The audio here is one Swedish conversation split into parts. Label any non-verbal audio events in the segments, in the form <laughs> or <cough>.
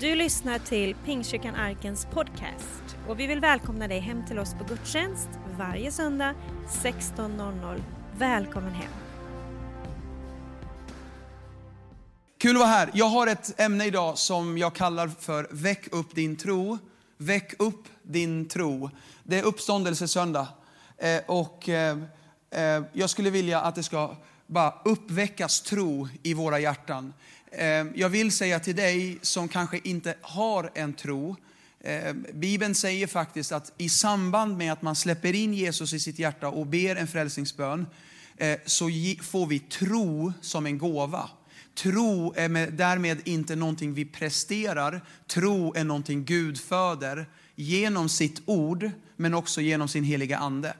Du lyssnar till Pingstkyrkan Arkens podcast och vi vill välkomna dig hem till oss på gudstjänst varje söndag 16.00. Välkommen hem! Kul att vara här. Jag har ett ämne idag som jag kallar för Väck upp din tro. Väck upp din tro. Det är uppståndelsesöndag. Eh, och eh, eh jag skulle vilja att det ska bara uppväckas tro i våra hjärtan. Ehm, jag vill säga till dig som kanske inte har en tro, ehm, Bibeln säger faktiskt att i samband med att man släpper in Jesus i sitt hjärta och ber en frälsningsbön, eh, så får vi tro som en gåva. Tro är därmed inte någonting vi presterar. Tro är någonting Gud föder genom sitt ord, men också genom sin heliga ande.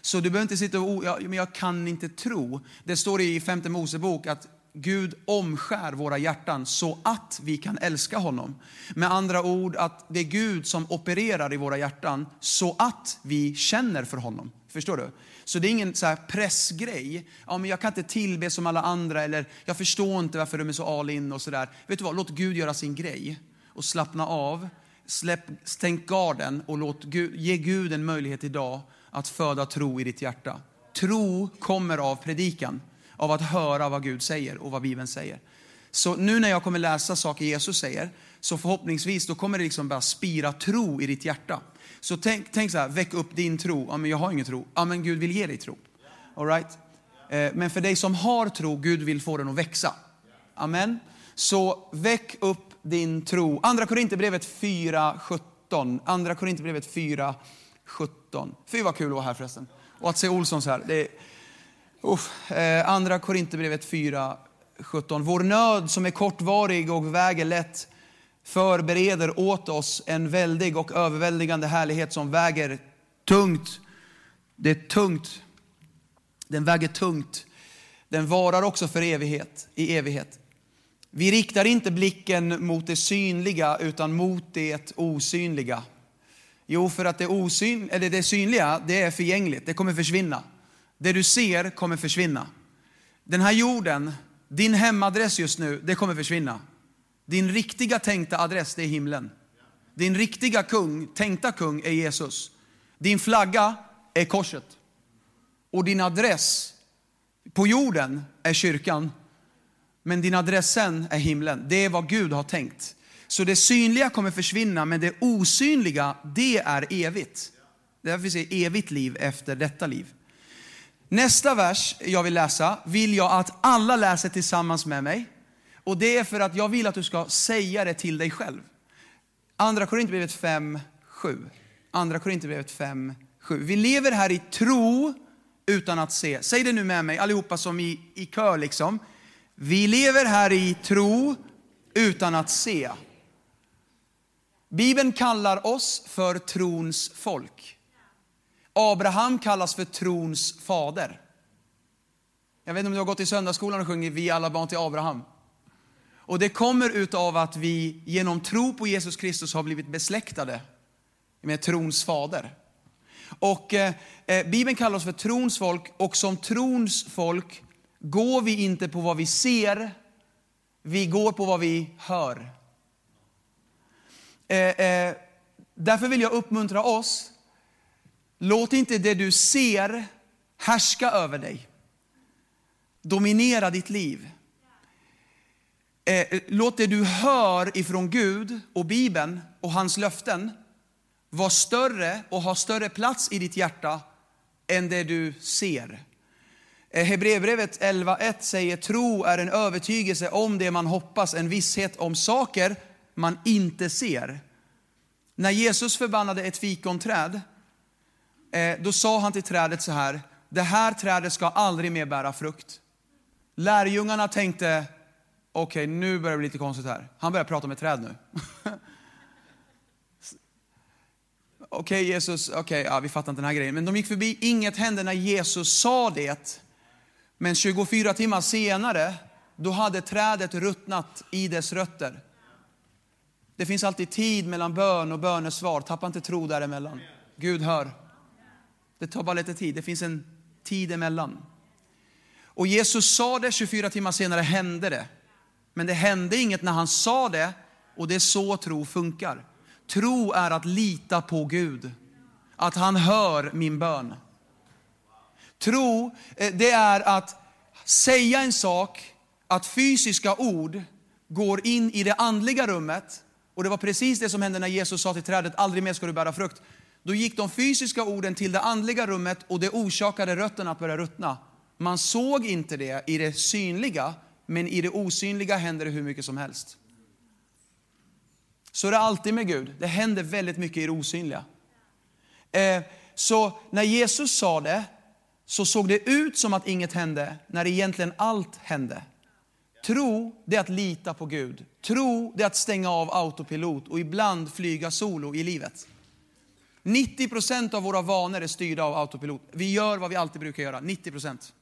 Så du behöver inte sitta och, ja, men jag kan inte tro. Det står i femte Mosebok att Gud omskär våra hjärtan så att vi kan älska honom. Med andra ord att det är Gud som opererar i våra hjärtan så att vi känner för honom. Förstår du? Så det är ingen så här pressgrej. Ja, men jag kan inte tillbe som alla andra eller jag förstår inte varför de är så all in och sådär. Vet du vad, låt Gud göra sin grej och slappna av. Släpp, stänk garden och låt Gud, ge Gud en möjlighet idag att föda tro i ditt hjärta. Tro kommer av predikan, av att höra vad Gud säger och vad Bibeln säger. Så nu när jag kommer läsa saker Jesus säger, så förhoppningsvis då kommer det liksom börja spira tro i ditt hjärta. Så tänk, tänk så här, väck upp din tro. Ja, men jag har ingen tro. Ja, men Gud vill ge dig tro. All right? Eh, men för dig som har tro, Gud vill få den att växa. Amen. Så väck upp din tro. Andra Korinthierbrevet 4.17. Andra Korinthierbrevet 4.17. Fy vad kul att vara här förresten. Och att se Olsson så här. Det är, uff, eh, andra Korinthierbrevet 4, 17. Vår nöd som är kortvarig och väger lätt förbereder åt oss en väldig och överväldigande härlighet som väger tungt. Det är tungt. Den väger tungt. Den varar också för evighet, i evighet. Vi riktar inte blicken mot det synliga utan mot det osynliga. Jo, för att det, osyn, eller det synliga, det är förgängligt. Det kommer försvinna. Det du ser kommer försvinna. Den här jorden, din hemadress just nu, det kommer försvinna. Din riktiga tänkta adress, det är himlen. Din riktiga kung, tänkta kung, är Jesus. Din flagga är korset. Och din adress på jorden är kyrkan. Men din adress sen är himlen. Det är vad Gud har tänkt. Så det synliga kommer försvinna, men det osynliga, det är evigt. Därför finns det evigt liv efter detta liv. Nästa vers jag vill läsa vill jag att alla läser tillsammans med mig. Och det är för att jag vill att du ska säga det till dig själv. Andra Korinthierbrevet 5, 7. Andra Korinthierbrevet 5, 7. Vi lever här i tro utan att se. Säg det nu med mig allihopa som i, i kör liksom. Vi lever här i tro utan att se. Bibeln kallar oss för trons folk. Abraham kallas för trons fader. Jag vet inte om du har gått i söndagsskolan och sjungit Vi alla barn till Abraham. Och det kommer utav att vi genom tro på Jesus Kristus har blivit besläktade med trons fader. Och eh, eh, Bibeln kallar oss för trons folk och som trons folk går vi inte på vad vi ser, vi går på vad vi hör. Eh, eh, därför vill jag uppmuntra oss, låt inte det du ser härska över dig. Dominera ditt liv. Eh, låt det du hör ifrån Gud och Bibeln och hans löften vara större och ha större plats i ditt hjärta än det du ser. Eh, Hebreerbrevet 11.1 säger tro är en övertygelse om det man hoppas, en visshet om saker man inte ser. När Jesus förbannade ett fikonträd, Eh, då sa han till trädet så här, det här trädet ska aldrig mer bära frukt. Lärjungarna tänkte, okej okay, nu börjar det bli lite konstigt här. Han börjar prata med träd nu. <laughs> okej okay, Jesus, okej, okay, ja, vi fattar inte den här grejen. Men de gick förbi, inget hände när Jesus sa det. Men 24 timmar senare, då hade trädet ruttnat i dess rötter. Det finns alltid tid mellan bön och bönesvar. Tappa inte tro däremellan. Gud hör. Det tar bara lite tid. Det finns en tid emellan. Och Jesus sa det, 24 timmar senare hände det. Men det hände inget när han sa det Och det är så tro funkar. Tro är att lita på Gud. Att han hör min bön. Tro, eh, det är att säga en sak, att fysiska ord går in i det andliga rummet. Och det var precis det som hände när Jesus sa till trädet, aldrig mer ska du bära frukt. Då gick de fysiska orden till det andliga rummet och det orsakade rötterna att börja ruttna. Man såg inte det i det synliga, men i det osynliga händer det hur mycket som helst. Så är det alltid med Gud. Det händer väldigt mycket i det osynliga. Eh, så när Jesus sa det, så såg det ut som att inget hände, när egentligen allt hände. Tro, det är att lita på Gud. Tro, det är att stänga av autopilot och ibland flyga solo i livet. 90 procent av våra vanor är styrda av autopilot. Vi gör vad vi alltid brukar göra, 90 procent.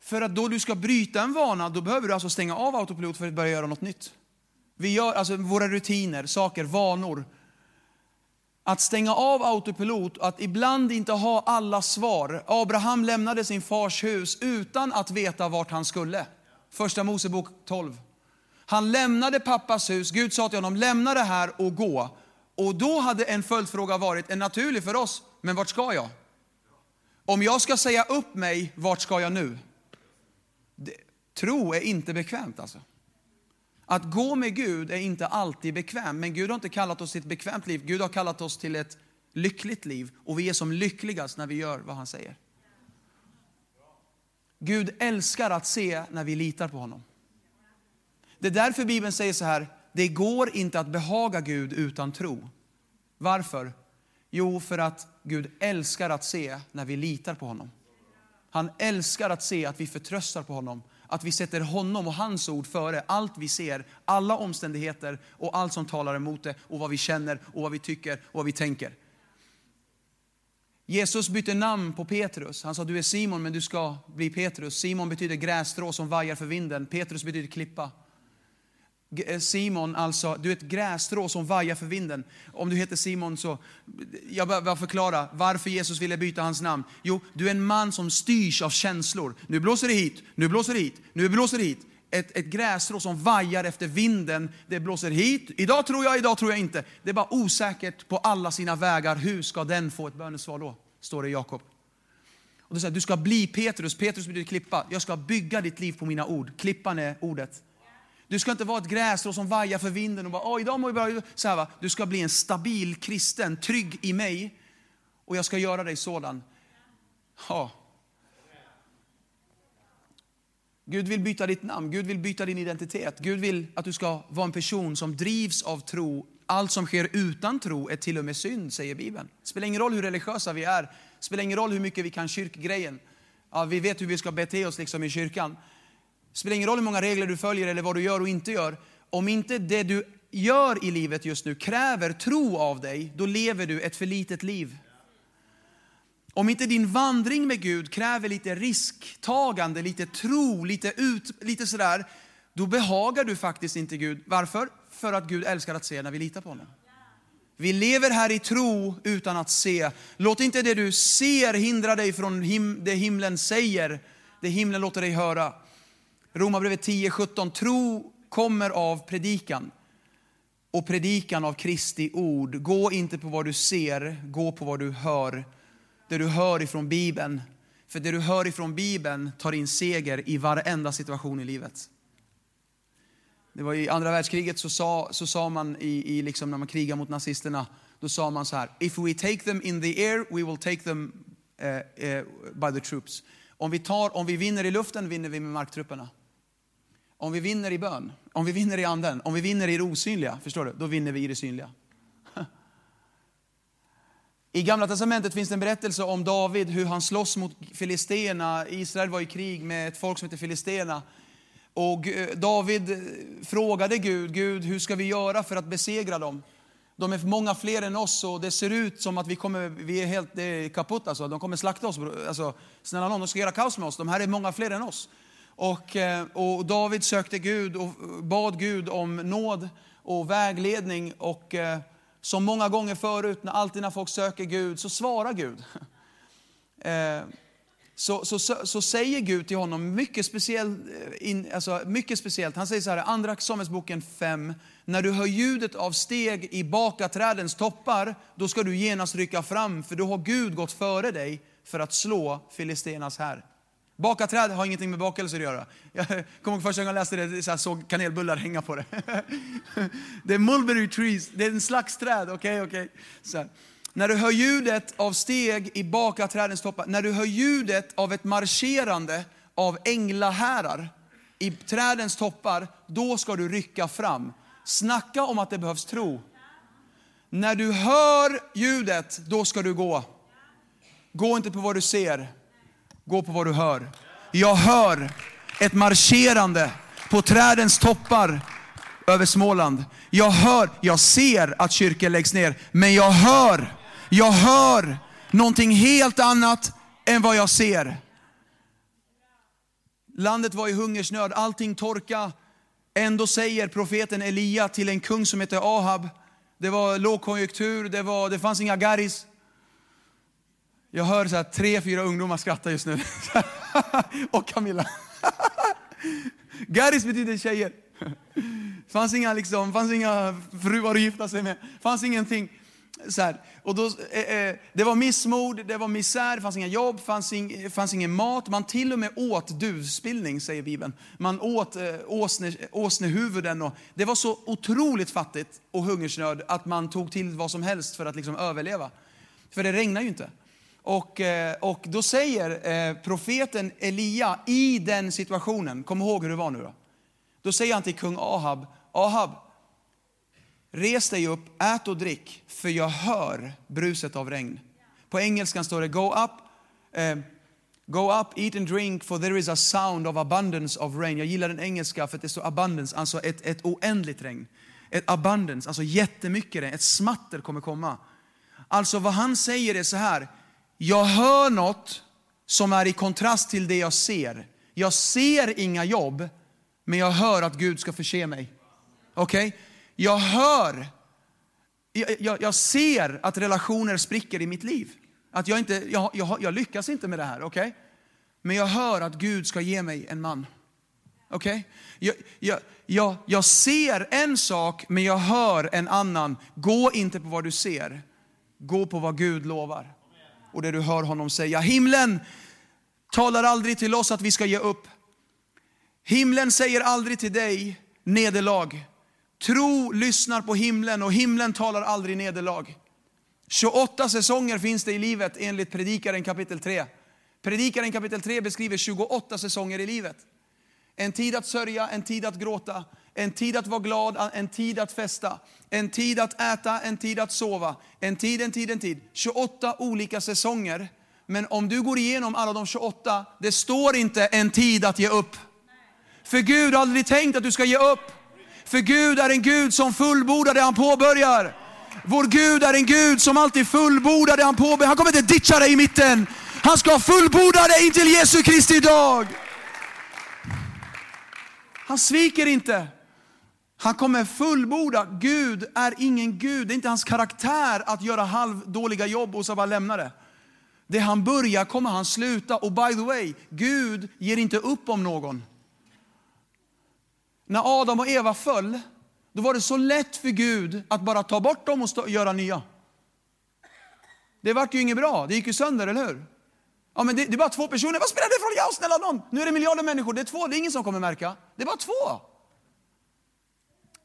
För att då du ska bryta en vana, då behöver du alltså stänga av autopilot för att börja göra något nytt. Vi gör alltså våra rutiner, saker, vanor. Att stänga av autopilot, att ibland inte ha alla svar. Abraham lämnade sin fars hus utan att veta vart han skulle. Första Mosebok 12. Han lämnade pappas hus, Gud sa till honom, lämna det här och gå. Och då hade en följdfråga varit, en naturlig för oss, men vart ska jag? Om jag ska säga upp mig, vart ska jag nu? Det, tro är inte bekvämt alltså. Att gå med Gud är inte alltid bekvämt, men Gud har inte kallat oss till ett bekvämt liv. Gud har kallat oss till ett lyckligt liv och vi är som lyckligast när vi gör vad han säger. Gud älskar att se när vi litar på honom. Det är därför Bibeln säger så här, det går inte att behaga Gud utan tro. Varför? Jo, för att Gud älskar att se när vi litar på honom. Han älskar att se att vi förtröstar på honom, att vi sätter honom och hans ord före allt vi ser, alla omständigheter och allt som talar emot det och vad vi känner och vad vi tycker och vad vi tänker. Jesus bytte namn på Petrus. Han sa du är Simon men du ska bli Petrus. Simon betyder grässtrå som vajar för vinden. Petrus betyder klippa. Eh, Simon, alltså, du är ett grässtrå som vajar för vinden. Om du heter Simon så, jag behöver förklara varför Jesus ville byta hans namn. Jo, du är en man som styrs av känslor. Nu blåser det hit, nu blåser det hit, nu blåser det hit. Ett, ett grässtrå som vajar efter vinden. Det blåser hit, idag tror jag, idag tror jag inte. Det är bara osäkert på alla sina vägar. Hur ska den få ett bönesvar då? Står det i Jakob. Och det säger, du ska bli Petrus. Petrus betyder klippa. Jag ska bygga ditt liv på mina ord. Klippan är ordet. Du ska inte vara ett grässtrå som vajar för vinden och bara, Åh, idag mår jag bra. Så här, va? Du ska bli en stabil kristen, trygg i mig. Och jag ska göra dig sådan. Ja. Gud vill byta ditt namn, Gud vill byta din identitet. Gud vill att du ska vara en person som drivs av tro. Allt som sker utan tro är till och med synd, säger Bibeln. Det spelar ingen roll hur religiösa vi är. Det spelar ingen roll hur mycket vi kan kyrkgrejen. Ja, vi vet hur vi ska bete oss liksom i kyrkan. Det spelar ingen roll hur många regler du följer eller vad du gör och inte gör. Om inte det du gör i livet just nu kräver tro av dig, då lever du ett för litet liv. Om inte din vandring med Gud kräver lite risktagande, lite tro, lite, ut, lite sådär, då behagar du faktiskt inte Gud. Varför? För att Gud älskar att se när vi litar på honom. Vi lever här i tro utan att se. Låt inte det du ser hindra dig från him det himlen säger, det himlen låter dig höra. Romarbrevet 10, 17. Tro kommer av predikan och predikan av Kristi ord. Gå inte på vad du ser, gå på vad du hör. Det du hör ifrån Bibeln. För det du hör ifrån Bibeln tar in seger i varenda situation i livet. Det var I andra världskriget så sa, så sa man, i, i liksom när man krigade mot nazisterna, då sa man så här, if we take them in the air, we will take them uh, uh, by the troops. Om vi, tar, om vi vinner i luften vinner vi med marktrupperna. Om vi vinner i bön, om vi vinner i anden, om vi vinner i det osynliga, förstår du? Då vinner vi i det synliga. I Gamla Testamentet finns det en berättelse om David, hur han slåss mot filisterna. Israel var i krig med ett folk som heter filisterna. Och eh, David eh, frågade Gud, Gud hur ska vi göra för att besegra dem? De är många fler än oss och det ser ut som att vi, kommer, vi är helt eh, kaputt. Alltså. De kommer slakta oss. Alltså, snälla någon, de ska göra kaos med oss. De här är många fler än oss. Och, eh, och David sökte Gud och bad Gud om nåd och vägledning. Och eh, som många gånger förut, när alltid när folk söker Gud, så svarar Gud. <laughs> Eh, så, så, så, så säger Gud till honom mycket, speciell, in, alltså mycket speciellt. Han säger så här, andra Samuelsboken 5, när du hör ljudet av steg i bakaträdens toppar, då ska du genast rycka fram, för då har Gud gått före dig för att slå Filisternas här. Baka träd har ingenting med bakelser att göra. Jag kommer ihåg första gången jag läste det, så jag såg kanelbullar hänga på det. <laughs> Det är mulberry trees, det är en slags träd. Okej, okay, okej. Okay. När du hör ljudet av steg i bakaträdens toppar, när du hör ljudet av ett marscherande av änglahärar i trädens toppar, då ska du rycka fram. Snacka om att det behövs tro. När du hör ljudet, då ska du gå. Gå inte på vad du ser, gå på vad du hör. Jag hör ett marscherande på trädens toppar över Småland. Jag hör, jag ser att kyrkor läggs ner, men jag hör, jag hör någonting helt annat än vad jag ser. Landet var i hungersnöd, allting torka. Ändå säger profeten Elia till en kung som heter Ahab, det var lågkonjunktur, det, var, det fanns inga garis. Jag hör så här, tre, fyra ungdomar skratta just nu. <laughs> och Camilla. <laughs> Garis betyder tjejer. fanns inga, liksom, fanns inga fruar att gifta sig med. fanns ingenting. Så här. Och då, eh, eh det var missmod, det var misär, det fanns inga jobb, fanns, ing, fanns ingen mat. Man till och med åt duvspillning, säger Bibeln. Man åt eh, åsne, åsnehuvuden. Och, det var så otroligt fattigt och hungersnöd att man tog till vad som helst för att liksom överleva. För det regnar ju inte. Och, eh, och då säger eh, profeten Elia i den situationen, kom ihåg hur det var nu då. Då säger han till kung Ahab, Ahab, res dig upp, ät och drick, för jag hör bruset av regn. På engelskan står det, go up, eh, go up, eat and drink, for there is a sound of abundance of rain. Jag gillar den engelska för att det står abundance, alltså ett, ett oändligt regn. Ett abundance, alltså jättemycket regn, ett smatter kommer komma. Alltså vad han säger är så här, jag hör något som är i kontrast till det jag ser. Jag ser inga jobb, men jag hör att Gud ska förse mig. Okej? Okay? Jag hör, jag, jag, jag, ser att relationer spricker i mitt liv. Att jag, inte, jag, jag, jag lyckas inte med det här. Okay? Men jag hör att Gud ska ge mig en man. Okej? Okay? Jag, jag, jag ser en sak, men jag hör en annan. Gå inte på vad du ser. Gå på vad Gud lovar och det du hör honom säga. Himlen talar aldrig till oss att vi ska ge upp. Himlen säger aldrig till dig nederlag. Tro lyssnar på himlen och himlen talar aldrig nederlag. 28 säsonger finns det i livet enligt Predikaren kapitel 3. Predikaren kapitel 3 beskriver 28 säsonger i livet. En tid att sörja, en tid att gråta, en tid att vara glad, en tid att festa, en tid att äta, en tid att sova, en tid, en tid, en tid. 28 olika säsonger. Men om du går igenom alla de 28, det står inte en tid att ge upp. För Gud har aldrig tänkt att du ska ge upp. För Gud är en Gud som fullbordar det han påbörjar. Vår Gud är en Gud som alltid fullbordar det han påbörjar. Han kommer inte ditcha dig i mitten. Han ska fullborda det intill Jesu Kristi dag. Han sviker inte. Han kommer fullborda. Gud är ingen Gud. Det är inte hans karaktär att göra halvdåliga jobb och så bara lämna det. Det han börjar kommer han sluta. Och by the way, Gud ger inte upp om någon. När Adam och Eva föll, då var det så lätt för Gud att bara ta bort dem och göra nya. Det vart ju inget bra, det gick ju sönder, eller hur? Ja, men det, det är bara två personer, vad spelar det för roll? Ja, snälla någon. Nu är det miljarder människor, det är två, det är ingen som kommer märka. Det är bara två.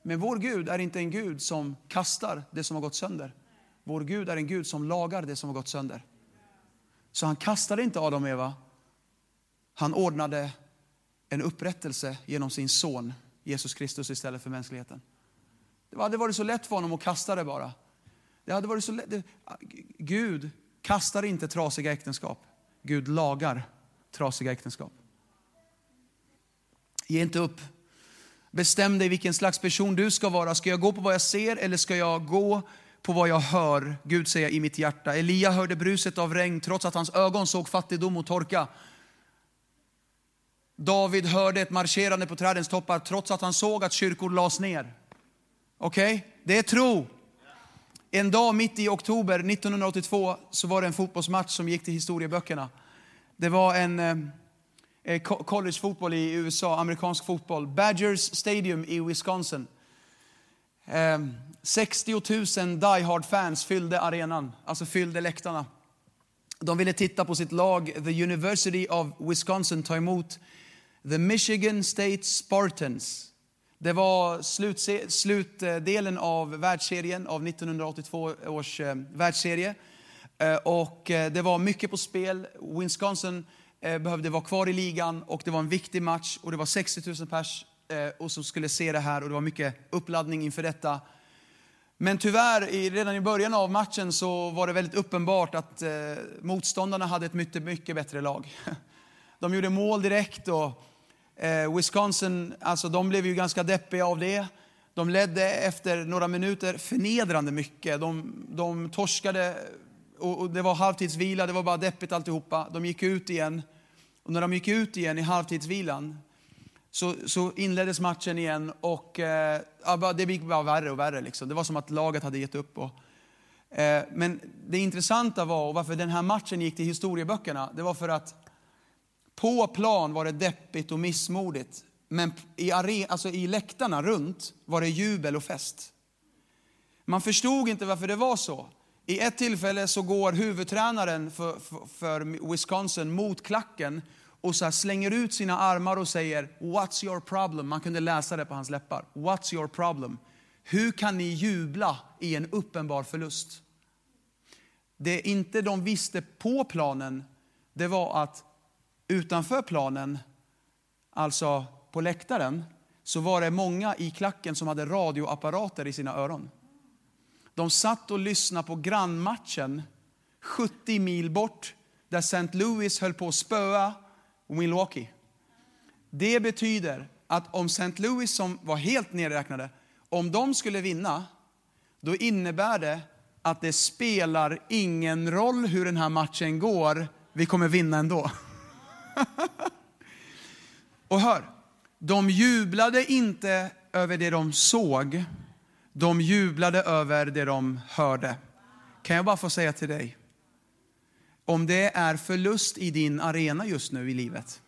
Men vår Gud är inte en Gud som kastar det som har gått sönder. Vår Gud är en Gud som lagar det som har gått sönder. Så han kastade inte Adam och Eva. Han ordnade en upprättelse genom sin son Jesus Kristus istället för mänskligheten. Det hade varit så lätt för honom att kasta det bara. Det hade varit så lätt. Gud kastar inte trasiga äktenskap. Gud lagar trasiga äktenskap. Ge inte upp. Bestäm dig vilken slags person du ska vara. Ska jag gå på vad jag ser eller ska jag gå på vad jag hör? Gud säga i mitt hjärta. Elia hörde bruset av regn trots att hans ögon såg fattigdom och torka. David hörde ett marscherande på trädens toppar trots att han såg att kyrkor lades ner. Okej? Okay? Det är tro. En dag mitt i oktober 1982 så var det en fotbollsmatch som gick till historieböckerna. Det var en eh, Eh, collegefotboll i USA, amerikansk fotboll. Badgers Stadium i Wisconsin. Ehm, 60 000 Die Hard-fans fyllde arenan, alltså fyllde läktarna. De ville titta på sitt lag, The University of Wisconsin, ta emot The Michigan State Spartans. Det var slutdelen av världsserien, av 1982 års eh, världsserie. Eh, och det var mycket på spel. Wisconsin Eh, behövde vara kvar i ligan och det var en viktig match och det var 60 000 pers eh, och som skulle se det här och det var mycket uppladdning inför detta. Men tyvärr, redan i början av matchen så var det väldigt uppenbart att eh, motståndarna hade ett mycket, mycket bättre lag. <laughs> De gjorde mål direkt och Wisconsin, alltså de blev ju ganska deppiga av det. De ledde efter några minuter förnedrande mycket. De, de torskade och, och det var halvtidsvila, det var bara deppigt alltihopa. De gick ut igen. Och när de gick ut igen i halvtidsvilan så, så inleddes matchen igen och eh, det gick bara värre och värre. Liksom. Det var som att laget hade gett upp. Och, eh, men det intressanta var, och varför den här matchen gick till historieböckerna, det var för att på plan var det deppigt och missmodigt. Men i, are, alltså i läktarna runt var det jubel och fest. Man förstod inte varför det var så. I ett tillfälle så går huvudtränaren för, för, för Wisconsin mot klacken och så här slänger ut sina armar och säger What's your problem? Man kunde läsa det på hans läppar. What's your problem? Hur kan ni jubla i en uppenbar förlust? Det inte de visste på planen, det var att utanför planen, alltså på läktaren, så var det många i klacken som hade radioapparater i sina öron. De satt och lyssnade på grannmatchen 70 mil bort där St. Louis höll på att spöa Milwaukee. Det betyder att om St. Louis, som var helt nedräknade, om de skulle vinna, då innebär det att det spelar ingen roll hur den här matchen går, vi kommer vinna ändå. <laughs> Och hör, de jublade inte över det de såg, de jublade över det de hörde. Kan jag bara få säga till dig, om det är förlust i din arena just nu i livet,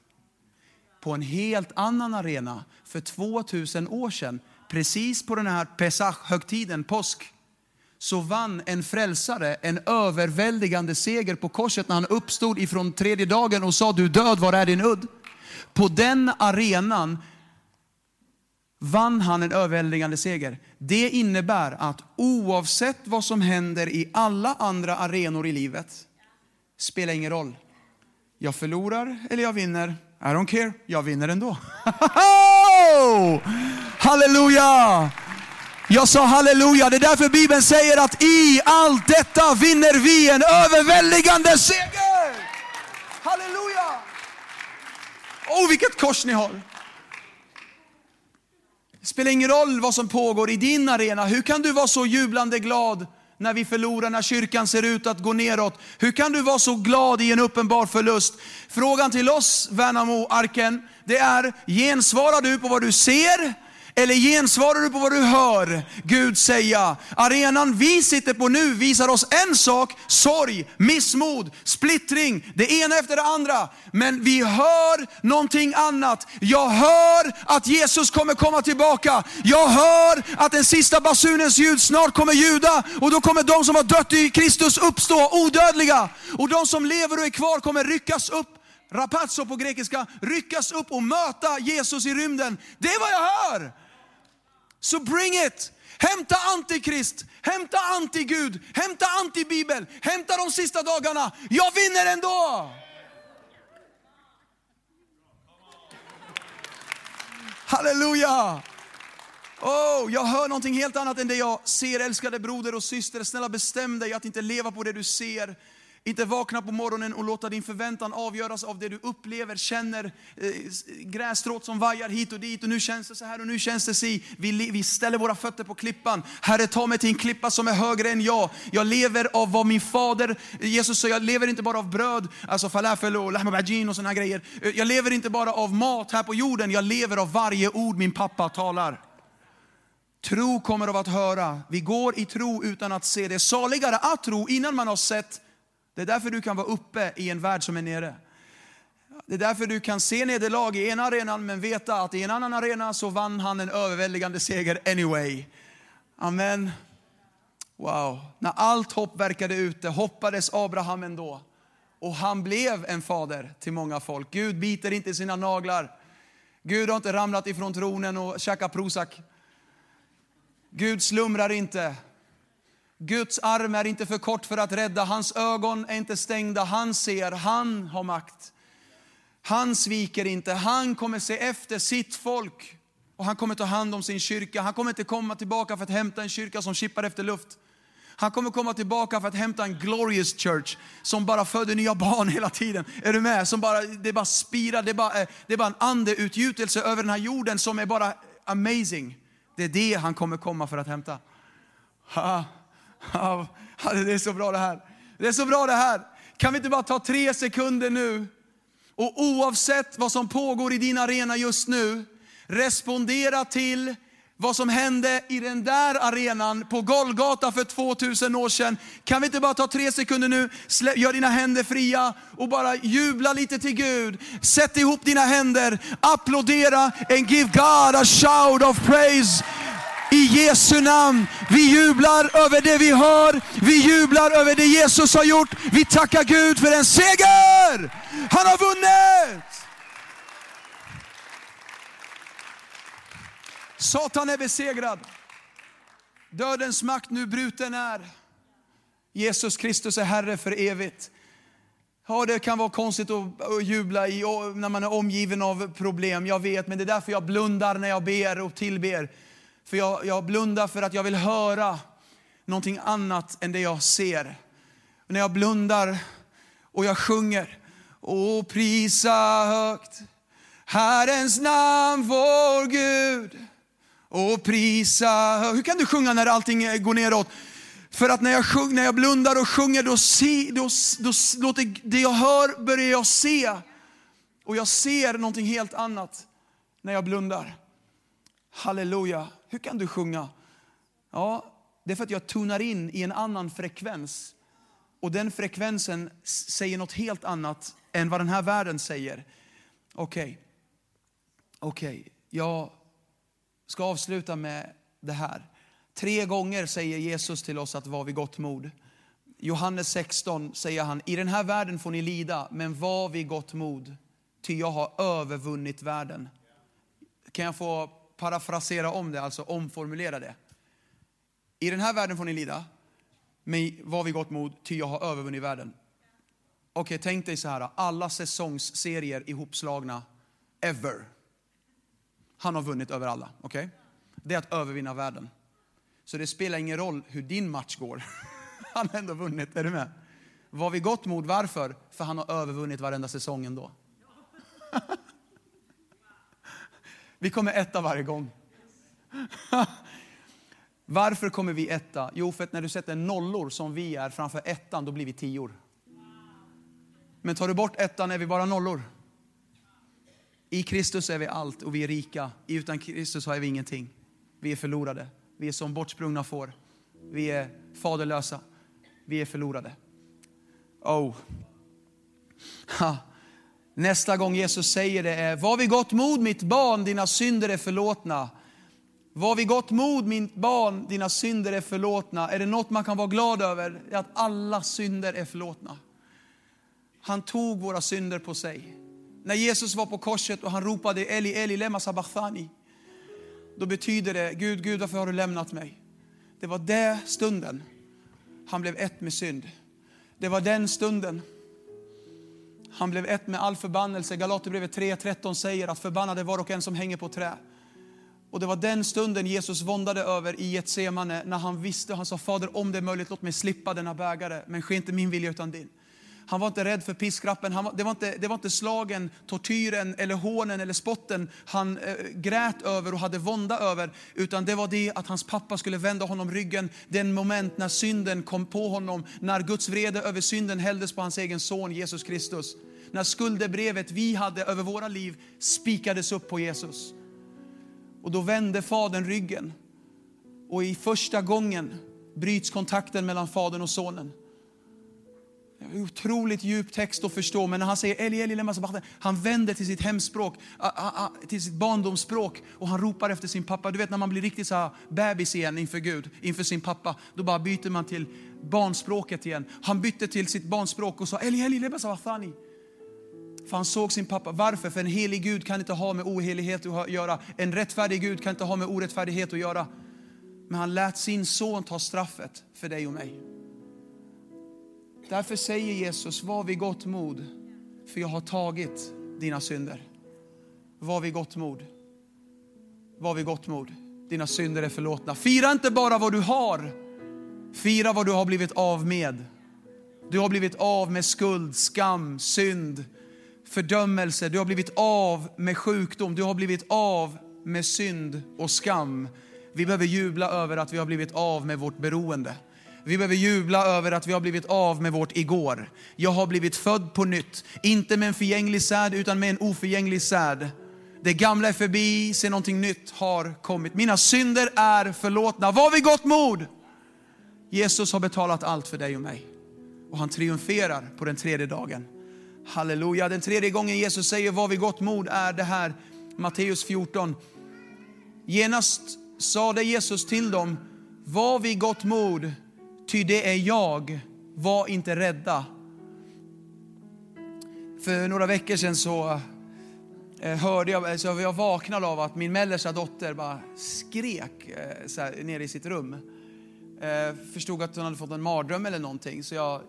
på en helt annan arena för 2000 år sedan, precis på den här Pesach-högtiden, påsk, så vann en frälsare en överväldigande seger på korset när han uppstod ifrån tredje dagen och sa du död, var är din udd? På den arenan vann han en överväldigande seger. Det innebär att oavsett vad som händer i alla andra arenor i livet, spelar ingen roll. Jag förlorar eller jag vinner, I don't care, jag vinner ändå. <laughs> Halleluja! Jag sa halleluja, det är därför Bibeln säger att i allt detta vinner vi en överväldigande seger. Halleluja! Åh, vilket kors ni har. Det spelar ingen roll vad som pågår i din arena. Hur kan du vara så jublande glad när vi förlorar, när kyrkan ser ut att gå neråt? Hur kan du vara så glad i en uppenbar förlust? Frågan till oss, Värnamo-arken, det är, gensvarar du på vad du ser? Eller gensvarar du på vad du hör Gud säga? Arenan vi sitter på nu visar oss en sak, sorg, missmod, splittring, det ena efter det andra. Men vi hör någonting annat. Jag hör att Jesus kommer komma tillbaka. Jag hör att den sista basunens ljud snart kommer ljuda och då kommer de som har dött i Kristus uppstå odödliga. Och de som lever och är kvar kommer ryckas upp Rapazzo på grekiska, ryckas upp och möta Jesus i rymden. Det är vad jag hör. Så bring it! Hämta antikrist, hämta antigud, hämta antibibel, hämta de sista dagarna. Jag vinner ändå! Halleluja! Oh, jag hör någonting helt annat än det jag ser, älskade broder och syster. Snälla bestäm dig att inte leva på det du ser. Inte vakna på morgonen och låta din förväntan avgöras av det du upplever, känner, eh, grässtråt som vajar hit och dit och nu känns det så här och nu känns det si. Vi, vi ställer våra fötter på klippan. Herre, ta mig till en klippa som är högre än jag. Jag lever av vad min fader, Jesus sa, jag lever inte bara av bröd, alltså falafel och lahma bajin och såna här grejer. Eh, jag lever inte bara av mat här på jorden, jag lever av varje ord min pappa talar. Tro kommer av att höra. Vi går i tro utan att se. Det är saligare att tro innan man har sett. Det är därför du kan vara uppe i en värld som är nere. Det är därför du kan se nederlag i ena arenan men veta att i en annan arena så vann han en överväldigande seger anyway. Amen. Wow. När allt hopp verkade ute hoppades Abraham ändå. Och han blev en fader till många folk. Gud biter inte sina naglar. Gud har inte ramlat ifrån tronen och käkat Prozac. Gud slumrar inte. Guds arm är inte för kort för att rädda. Hans ögon är inte stängda. Han ser, han har makt. Han sviker inte. Han kommer se efter sitt folk. Och han kommer ta hand om sin kyrka. Han kommer inte komma tillbaka för att hämta en kyrka som kippar efter luft. Han kommer komma tillbaka för att hämta en glorious church som bara föder nya barn hela tiden. Är du med? Som bara, det bara spirar, det är bara, eh, det är bara en andeutgjutelse över den här jorden som är bara amazing. Det är det han kommer komma för att hämta. Ha, Ja, det är så bra det här. Det är så bra det här. Kan vi inte bara ta tre sekunder nu och oavsett vad som pågår i din arena just nu, respondera till vad som hände i den där arenan på Golgata för 2000 år sedan. Kan vi inte bara ta tre sekunder nu, gör dina händer fria och bara jubla lite till Gud. Sätt ihop dina händer, applådera and give God a shout of praise. I Jesu namn. Vi jublar över det vi hör, vi jublar över det Jesus har gjort. Vi tackar Gud för en seger! Han har vunnit! Satan är besegrad. Dödens makt nu bruten är. Jesus Kristus är Herre för evigt. Ja, det kan vara konstigt att jubla i, när man är omgiven av problem, jag vet, men det är därför jag blundar när jag ber och tillber. För jag, jag blundar för att jag vill höra någonting annat än det jag ser. Och när jag blundar och jag sjunger, och prisa högt Herrens namn, vår Gud och prisa. högt. Hur kan du sjunga när allting går neråt? För att när jag, sjung, när jag blundar och sjunger, då, se, då, då låter det jag hör börjar jag se. Och jag ser någonting helt annat när jag blundar. Halleluja. Hur kan du sjunga? Ja, det är för att jag tunar in i en annan frekvens. Och den frekvensen säger något helt annat än vad den här världen säger. Okej, okay. okej, okay. jag ska avsluta med det här. Tre gånger säger Jesus till oss att vara vid gott mod. Johannes 16 säger han, i den här världen får ni lida, men var vid gott mod, ty jag har övervunnit världen. Kan jag få parafrasera om det, alltså omformulera det? I den här världen får ni lida, men var vid gott mod, ty jag har övervunnit världen. Okej, okay, tänk dig så här, alla säsongsserier ihopslagna, ever. Han har vunnit över alla. Okay? Det är att övervinna världen. Så det spelar ingen roll hur din match går. <laughs> Han har ändå vunnit, är du med? Var vi gott mod, varför? För han har övervunnit varenda säsong ändå. <laughs> vi kommer etta varje gång. <laughs> Varför kommer vi etta? Jo, för att när du sätter nollor som vi är framför ettan, då blir vi tior. Men tar du bort ettan är vi bara nollor. I Kristus är vi allt och vi är rika. Utan Kristus har vi ingenting. Vi är förlorade. Vi är som bortsprungna får. Vi är faderlösa. Vi är förlorade. Oh. Ha. Nästa gång Jesus säger det är, var vid gott mod mitt barn, dina synder är förlåtna. Var vid gott mod mitt barn, dina synder är förlåtna. Är det något man kan vara glad över, det är att alla synder är förlåtna. Han tog våra synder på sig. När Jesus var på korset och han ropade Eli, Eli, lema sabachthani. Då betyder det, Gud, Gud, varför har du lämnat mig? Det var den stunden han blev ett med synd. Det var den stunden han blev ett med all förbannelse. Galaterbrevet 3.13 säger att förbannade var och en som hänger på trä. Och det var den stunden Jesus våndade över i Getsemane när han visste, han sa Fader om det är möjligt låt mig slippa denna bägare, men ske inte min vilja utan din. Han var inte rädd för piskrappen, han var, det, var inte, det var inte slagen, tortyren, eller hånen eller spotten han eh, grät över och hade vånda över. Utan det var det att hans pappa skulle vända honom ryggen. Den moment när synden kom på honom, när Guds vrede över synden hälldes på hans egen son Jesus Kristus. När skuldebrevet vi hade över våra liv spikades upp på Jesus. Och då vände fadern ryggen. Och i första gången bryts kontakten mellan fadern och sonen. Otroligt djup text att förstå, men när han säger Eli, Eli, lema sabachthani, han vänder till sitt hemspråk, till sitt barndomsspråk och han ropar efter sin pappa. Du vet när man blir riktigt så här bebis igen inför Gud, inför sin pappa, då bara byter man till barnspråket igen. Han bytte till sitt barnspråk och sa Eli, Eli, lema sabachthani. För han såg sin pappa. Varför? För en helig Gud kan inte ha med ohelighet att göra. En rättfärdig Gud kan inte ha med orättfärdighet att göra. Men han lät sin son ta straffet för dig och mig. Därför säger Jesus, var vid gott mod, för jag har tagit dina synder. Var vid gott mod. Var vid gott mod. Dina synder är förlåtna. Fira inte bara vad du har, fira vad du har blivit av med. Du har blivit av med skuld, skam, synd, fördömelse. Du har blivit av med sjukdom. Du har blivit av med synd och skam. Vi behöver jubla över att vi har blivit av med vårt beroende. Vi behöver jubla över att vi har blivit av med vårt igår. Jag har blivit född på nytt, inte med en förgänglig säd utan med en oförgänglig säd. Det gamla är förbi, se någonting nytt har kommit. Mina synder är förlåtna. Var vid gott mod! Jesus har betalat allt för dig och mig. Och han triumferar på den tredje dagen. Halleluja. Den tredje gången Jesus säger var vid gott mod är det här Matteus 14. Genast sade Jesus till dem, var vid gott mod, ty det är jag, var inte rädda. För några veckor sedan så eh, hörde jag, så jag vaknade av att min mellersta dotter bara skrek eh, så här, nere i sitt rum. Eh, förstod att hon hade fått en mardröm eller någonting, så jag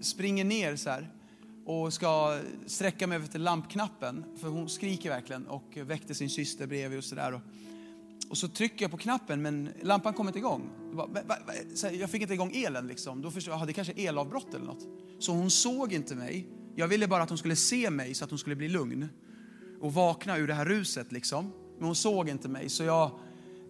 springer ner så här och ska sträcka mig över till lampknappen, för hon skriker verkligen och väckte sin syster bredvid och sådär. Och så trycker jag på knappen men lampan kommer inte igång. Jag fick inte igång elen liksom. Då förstår jag, det kanske är elavbrott eller något. Så hon såg inte mig. Jag ville bara att hon skulle se mig så att hon skulle bli lugn. Och vakna ur det här ruset liksom. Men hon såg inte mig så jag,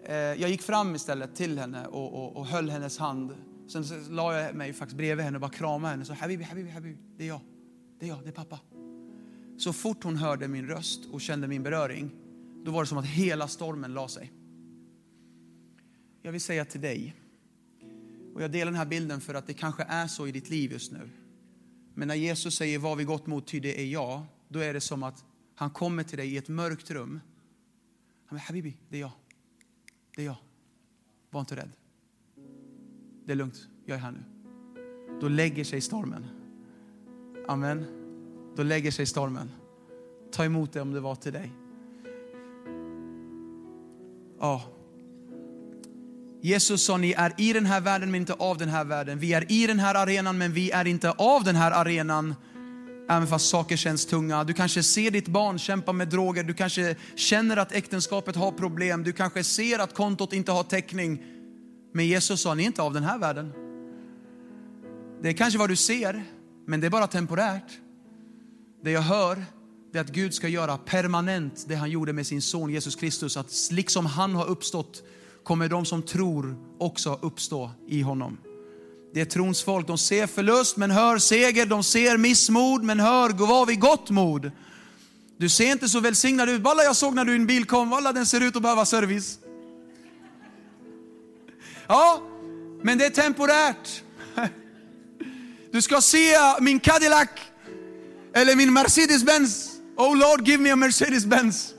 eh, jag gick fram istället till henne och, och, och höll hennes hand. Sen så la jag mig faktiskt bredvid henne och bara kramade henne. Så Habibi, Habibi, Habibi, det är jag. Det är jag, det är pappa. Så fort hon hörde min röst och kände min beröring, då var det som att hela stormen la sig. Jag vill säga till dig, och jag delar den här bilden för att det kanske är så i ditt liv just nu. Men när Jesus säger vad vi gått mot, ty det är jag, då är det som att han kommer till dig i ett mörkt rum. Han säger, Habibi, det är jag. Det är jag. Var inte rädd. Det är lugnt, jag är här nu. Då lägger sig stormen. Amen. Då lägger sig stormen. Ta emot det om det var till dig. Ja. Jesus sa, ni är i den här världen men inte av den här världen. Vi är i den här arenan men vi är inte av den här arenan. Även fast saker känns tunga. Du kanske ser ditt barn kämpa med droger. Du kanske känner att äktenskapet har problem. Du kanske ser att kontot inte har täckning. Men Jesus sa, ni är inte av den här världen. Det är kanske vad du ser, men det är bara temporärt. Det jag hör, det är att Gud ska göra permanent det han gjorde med sin son Jesus Kristus. Att liksom han har uppstått kommer de som tror också uppstå i honom. Det är trons folk. De ser förlust men hör seger. De ser missmod men hör, gå var vid gott mod. Du ser inte så välsignad ut. Valla, jag såg när din bil kom, Valla, den ser ut att behöva service. Ja, men det är temporärt. Du ska se min Cadillac eller min Mercedes-Benz. Oh Lord, give me a Mercedes-Benz.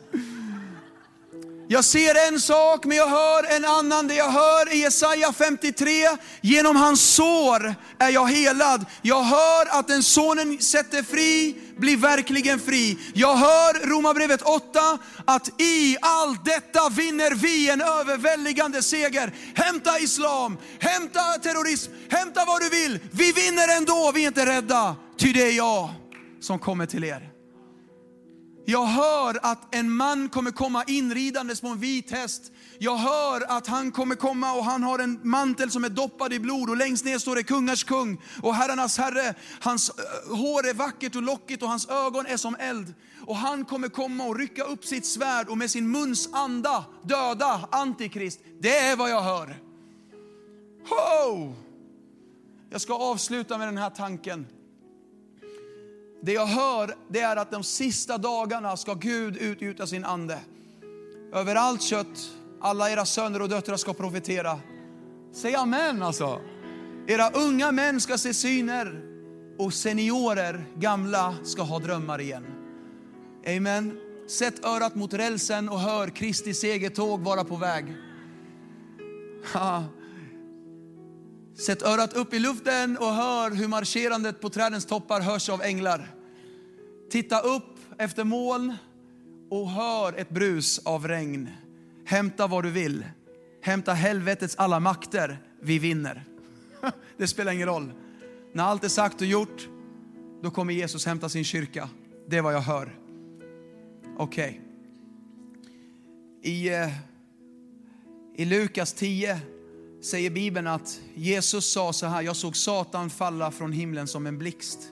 Jag ser en sak men jag hör en annan. Det jag hör i Jesaja 53, genom hans sår är jag helad. Jag hör att den sonen sätter fri blir verkligen fri. Jag hör Romarbrevet 8 att i allt detta vinner vi en överväldigande seger. Hämta islam, hämta terrorism, hämta vad du vill. Vi vinner ändå, vi är inte rädda. Ty det är jag som kommer till er. Jag hör att en man kommer komma inridandes på en vit häst. Jag hör att han kommer komma och han har en mantel som är doppad i blod och längst ner står det kungars kung och herrarnas herre. Hans eh, hår är vackert och lockigt och hans ögon är som eld. Och han kommer komma och rycka upp sitt svärd och med sin muns anda döda Antikrist. Det är vad jag hör. Ho! Jag ska avsluta med den här tanken. Det jag hör det är att de sista dagarna ska Gud utgjuta sin ande. Över allt kött, alla era söner och döttrar ska profetera. Säg amen alltså. Era unga män ska se syner. och seniorer, gamla, ska ha drömmar igen. Amen. Sätt örat mot rälsen och hör Kristi segertåg vara på väg. Sätt örat upp i luften och hör hur marscherandet på trädens toppar hörs av änglar. Titta upp efter moln och hör ett brus av regn. Hämta vad du vill. Hämta helvetets alla makter. Vi vinner. <laughs> Det spelar ingen roll. När allt är sagt och gjort, då kommer Jesus hämta sin kyrka. Det är vad jag hör. Okej. Okay. I, eh, I Lukas 10 säger Bibeln att Jesus sa så här, jag såg Satan falla från himlen som en blixt.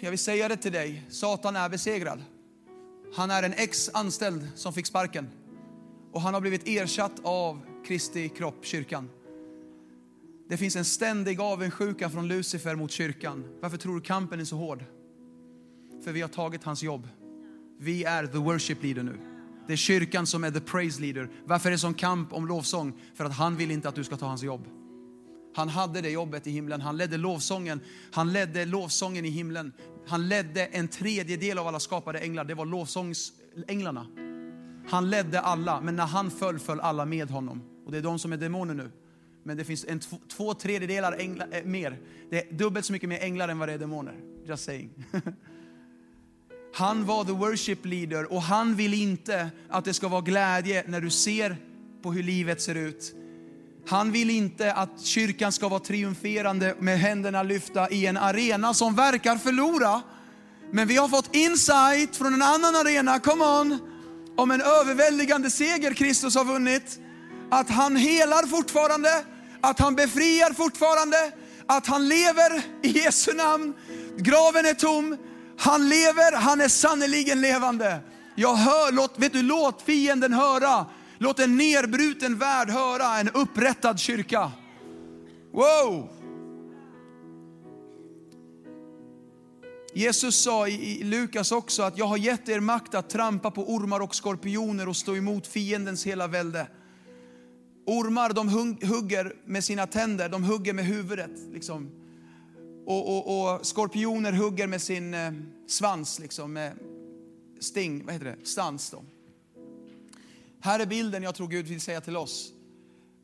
Jag vill säga det till dig, Satan är besegrad. Han är en ex-anställd som fick sparken. Och han har blivit ersatt av Kristi kropp, kyrkan. Det finns en ständig avundsjuka från Lucifer mot kyrkan. Varför tror du kampen är så hård? För vi har tagit hans jobb. Vi är the worship leader nu. Det är kyrkan som är the praise leader. Varför är det sån kamp om lovsång? För att han vill inte att du ska ta hans jobb. Han hade det jobbet i himlen. Han ledde lovsången. Han ledde lovsången i himlen. Han ledde en tredjedel av alla skapade änglar. Det var lovsångsänglarna. Han ledde alla, men när han föll, föll alla med honom. Och det är de som är demoner nu. Men det finns en två, två tredjedelar änglar, äh, eh, mer. Det är dubbelt så mycket mer änglar än vad det är demoner. Just saying. <laughs> Han var the worship leader och han vill inte att det ska vara glädje när du ser på hur livet ser ut. Han vill inte att kyrkan ska vara triumferande med händerna lyfta i en arena som verkar förlora. Men vi har fått insight från en annan arena, come on, om en överväldigande seger Kristus har vunnit. Att han helar fortfarande, att han befriar fortfarande, att han lever i Jesu namn. Graven är tom, han lever, han är sannerligen levande. Jag hör, låt, vet du, låt fienden höra. Låt en nerbruten värld höra en upprättad kyrka. Wow! Jesus sa i Lukas också att jag har gett er makt att trampa på ormar och skorpioner och stå emot fiendens hela välde. Ormar de hugger med sina tänder, de hugger med huvudet. Liksom. Och, och, och skorpioner hugger med sin eh, svans, liksom, med sting, vad heter det, stans. Då. Här är bilden jag tror Gud vill säga till oss.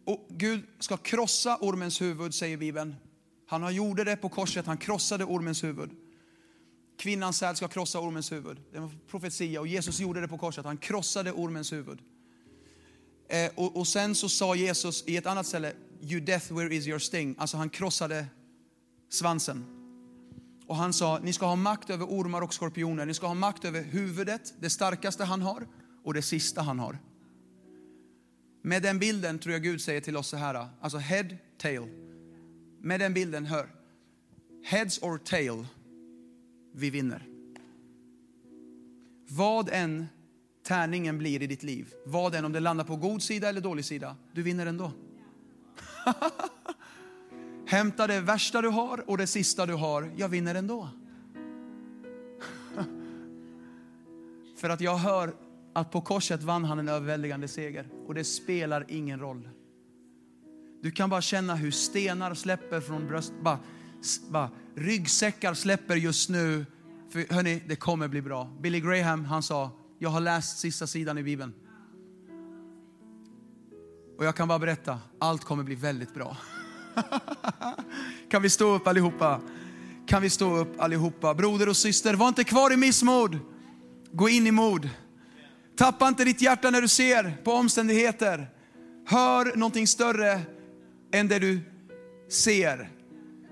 Och Gud ska krossa ormens huvud, säger Bibeln. Han har gjorde det på korset, han krossade ormens huvud. Kvinnans säd ska krossa ormens huvud. Det var profetia och Jesus gjorde det på korset, han krossade ormens huvud. Eh, och, och, sen så sa Jesus i ett annat ställe, you death where is your sting? Alltså han krossade svansen. Och han sa, ni ska ha makt över ormar och skorpioner. Ni ska ha makt över huvudet, det starkaste han har, och det sista han har. Med den bilden tror jag Gud säger till oss så här, alltså head, tail. Med den bilden, hör. Heads or tail, vi vinner. Vad än tärningen blir i ditt liv, vad än om det landar på god sida eller dålig sida, du vinner ändå. <laughs> Hämta det värsta du har och det sista du har. Jag vinner ändå. <laughs> För att jag hör att på korset vann han en överväldigande seger. Och det spelar ingen roll. Du kan bara känna hur stenar släpper från bröst. Bara, bara, ryggsäckar släpper just nu. För hörni, det kommer bli bra. Billy Graham han sa, jag har läst sista sidan i Bibeln. Och jag kan bara berätta, allt kommer bli väldigt bra. <laughs> <laughs> kan vi stå upp allihopa? Kan vi stå upp allihopa? Broder och syster, var inte kvar i missmod. Gå in i mod. Tappa inte ditt hjärta när du ser på omständigheter. Hör någonting större än det du ser.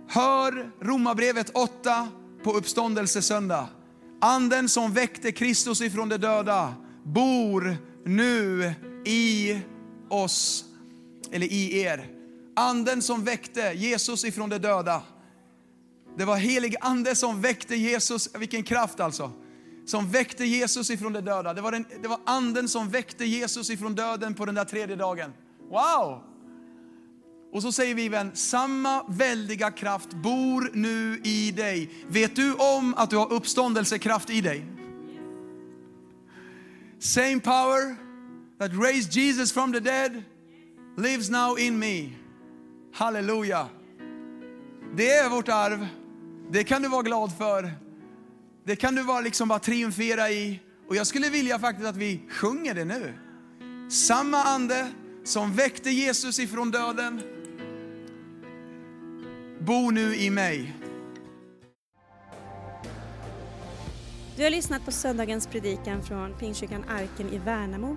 Hör Romarbrevet 8 på uppståndelsesöndag. Anden som väckte Kristus ifrån de döda bor nu i oss, eller i er. Anden som väckte Jesus ifrån de döda. Det var helig ande som väckte Jesus, vilken kraft alltså. Som väckte Jesus ifrån de döda. Det var, den, det var anden som väckte Jesus ifrån döden på den där tredje dagen. Wow! Och så säger vi vän, samma väldiga kraft bor nu i dig. Vet du om att du har uppståndelsekraft i dig? Same power that raised Jesus from the dead lives now in me. Halleluja. Det är vårt arv. Det kan du vara glad för. Det kan du vara liksom bara triumfera i. Och jag skulle vilja faktiskt att vi sjunger det nu. Samma ande som väckte Jesus ifrån döden, bo nu i mig. Du har lyssnat på söndagens predikan från Pingstkyrkan Arken i Värnamo.